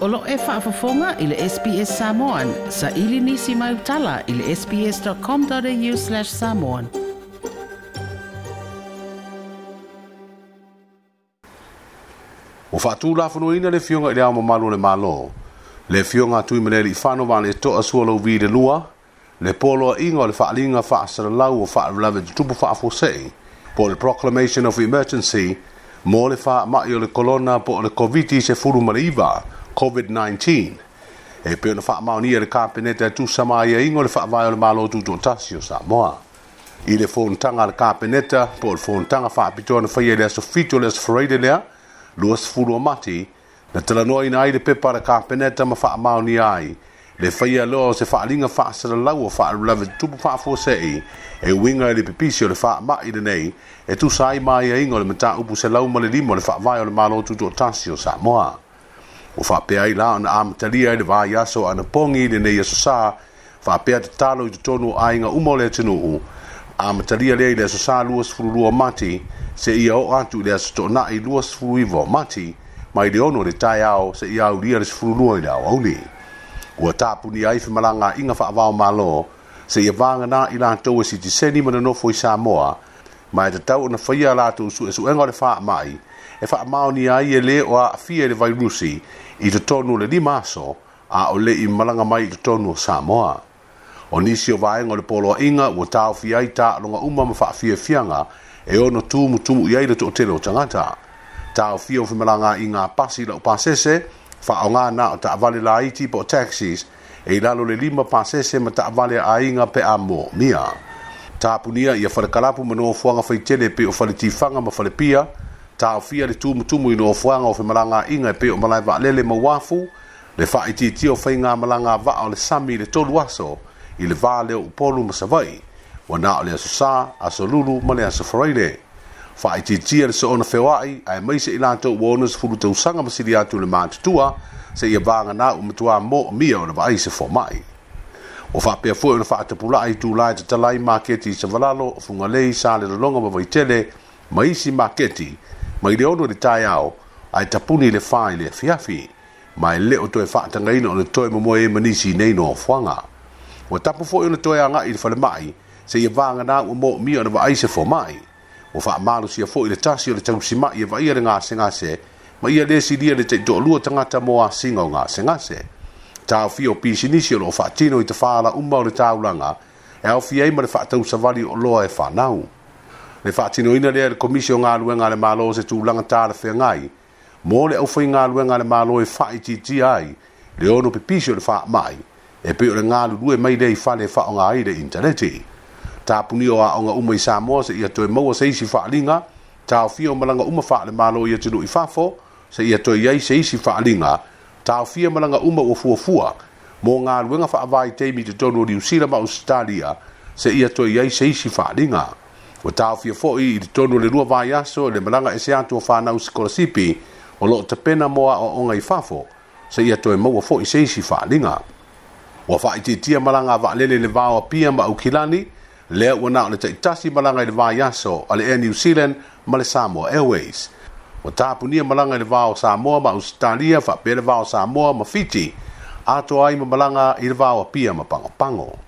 Olo e whaafafonga i le SPS Samoan. Sa ili nisi mai utala i le sps.com.au slash samoan. O whaatū la whanuina le fionga i le au mamalu le malo. Le fionga tu i meneli i whanu wane to asua lau vi le lua. Le polo a inga o le whaalinga whaasara lau o whaalavet tupu whaafosei. Po le proclamation of emergency, mo le wha mai o le kolona po le COVID-19 se furu mariva. Mo le COVID-19. E pe ona whaamaonia le kāpeneta tu sama ia ingo le whaavai o le malo tu tō tasi o Samoa. I le fōntanga le kāpeneta, po le fōntanga whaapitoa na whaia e le aso fito le aso whareide lea, lua sifuru o mati, na talanoa ina ai le pepa le kāpeneta ma whaamaonia ai, le faia loa se faaaliga faasalalau o faalulave tutupu faafuaseʻi e uiga e le pipisi o le faamaʻi lenei e tusa ai maiaiga o le mataupu selau ma le lima le faavae o le malo tutuatasi o samoa o fa pe ai la na am tali ai va ya so an pongi le ne yeso sa fa pe te talo i tonu ai nga umole tinu u am tali le le so sa luas fulu lua mati se ia o atu le sto na i luas fulu i vo mati mai le ono le tai ao se ia u lia le fulu lua i dau auli ua tapu ni ai fi malanga inga fa avao malo se ia vanga na i la tau e si tiseni mananofo i Samoa mai te tau na faya la tu su esu engore fa mai e fa maoni ai e le o a fie le vairusi i te tonu le limaso a o le i malanga mai i te tonu o Samoa. O nisi o vaenga le polo a inga o tau fi ai ta longa uma ma faa fie fianga e ono tumu tumu i aile to o tangata. Tau fi o malanga i ngā pasi la upasese faa o ngā na o ta avale la iti po taxis e lalo le lima pasese ma ta avale a inga pe a mo mia. Tāpunia ia whare kalapu ma noa fuanga whaitele pe o whare tifanga ma whare taʻofia le tumutumu i loa foaga o femalagaʻiga e pe o malae vaalele ma uafu le faaitiitia o faiga malaga avaa o le sami i le tolu aso i le valeo upolu ma savai ua na o le asosā aso lulu ma le aso faraile faaitiitia le soona feoaʻi ae maise i latou ua 6 tausaga ma sili atu le matutua seʻia vaganaʻu ma tuā mo omia o le vaai se foamaʻi ua faapea foʻi ona faatapulaʻa i tulā e tatala i maketi i savalalo o fugalei sa le lologa ma vaitele ma isi maketi ma i le ono le taiao ae tapuni i le fā i le afiafi ma e le o toe faatagaina o le toe momoe e manisi nei no afoaga ua tapu foʻi ona toe agaʻi i le falemaʻi seia vaganā ua moomia ona vaai se fomaʻi ua faamalosia foʻi le tasi o le tausimaʻi e vaia le gasegase ma ia lē silia le taʻitoʻalua tagata mo asiga nga se taofia o pisinisi o loo faatino i tafālauma o le taulaga e aofi ai ma le faatausavali o loa e fanau le faatinoina lea le komisi o galuega a le malo se tulaga talafeagai mo le aufai galuega a le malo e faaitiiti e ai le ono pipisi o le mai. e pei o le galulue mai lea le fale o faaoga ai le intaneti tapunia o aʻoga uma i se seʻia toe maua se isi faaliga taofia o malaga uma faalemalo ia tunuu i Se seʻia toe iai se isi faaliga taofia malanga uma ua fuafua mo galuega faavaiteimi totonu o liusila ma o ausitalia seʻia toe iai se isi linga ua taofia foʻi i le tonu o le lua vaiaso i le malaga ese atu o fanau sikolasipi o loo tapena mo aʻoaʻoga i fafo seʻia toe maua foʻi se isi faaaliga ua faaitiitia malaga a vaalele i le vaoapia ma aukilani lea ua na o le taʻitasi malaga i le vaiaso a le air new zealand ma le samoa airways ua tapunia malaga i le vao samoa ma ausitalia faapea le vao samoa ma fiti atoa ai ma malaga i le vaoapia ma pagopago pango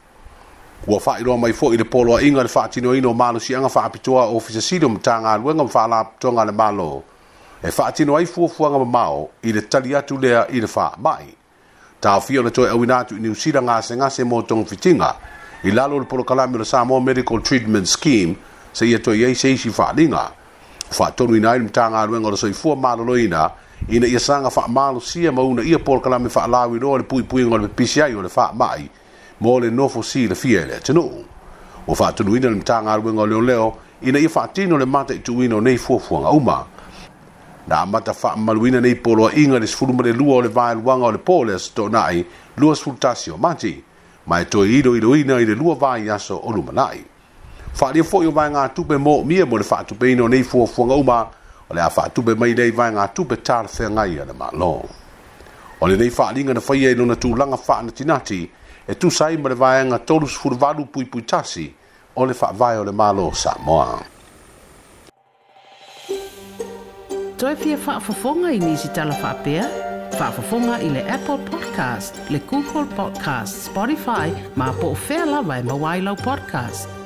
ua faailoa mai foʻi le poloaʻiga le faatinoaina o malosiaga faapitoa o fesasili o matagaluega ma faalapotoga a le malo e faatino ai fuafuaga mamao i le tali atu lea i le faamaʻi taofia ona toe auina atu i niusila gasegase mo togafitiga i lalo le polokalami o le samoa medical treatment scheme seia toeiai se isi faaliga u faatonuina ai le matagaluega o le soifua lo ina ia saga faamalosia ma una ia polokalami faalauiloa le puipuiga o le pepisi ai o le faamaʻi mo le nofo si le fia le tino o fa tu le mta nga rwe leo leo ina i fa tino le mata i tu ino nei fo fo nga uma na mata fa maluina nei polo inga le sfulu mo le lua o le vae luanga o le pole as to nai lua sfulu tasio mati ma e toi ido ido ina i le lua vae yaso o luma nai fa li fo yo vae nga tupe mo mie mo le fa tupe ino nei fo fo nga uma o le a fa tupe mai nei vae nga tupe tar fe nga i ana ma lo o le nei fa linga na fa ye ino na tu langa fa na tinati e tu sai mbre vai nga tolu sfurvalu pui pui tasi o le vai o le malo Samoa. Toi pia fofonga i nisi tala fa Whaafafonga i le Apple Podcast, le Google Podcast, Spotify, ma po o vai lawa e mawailau podcast.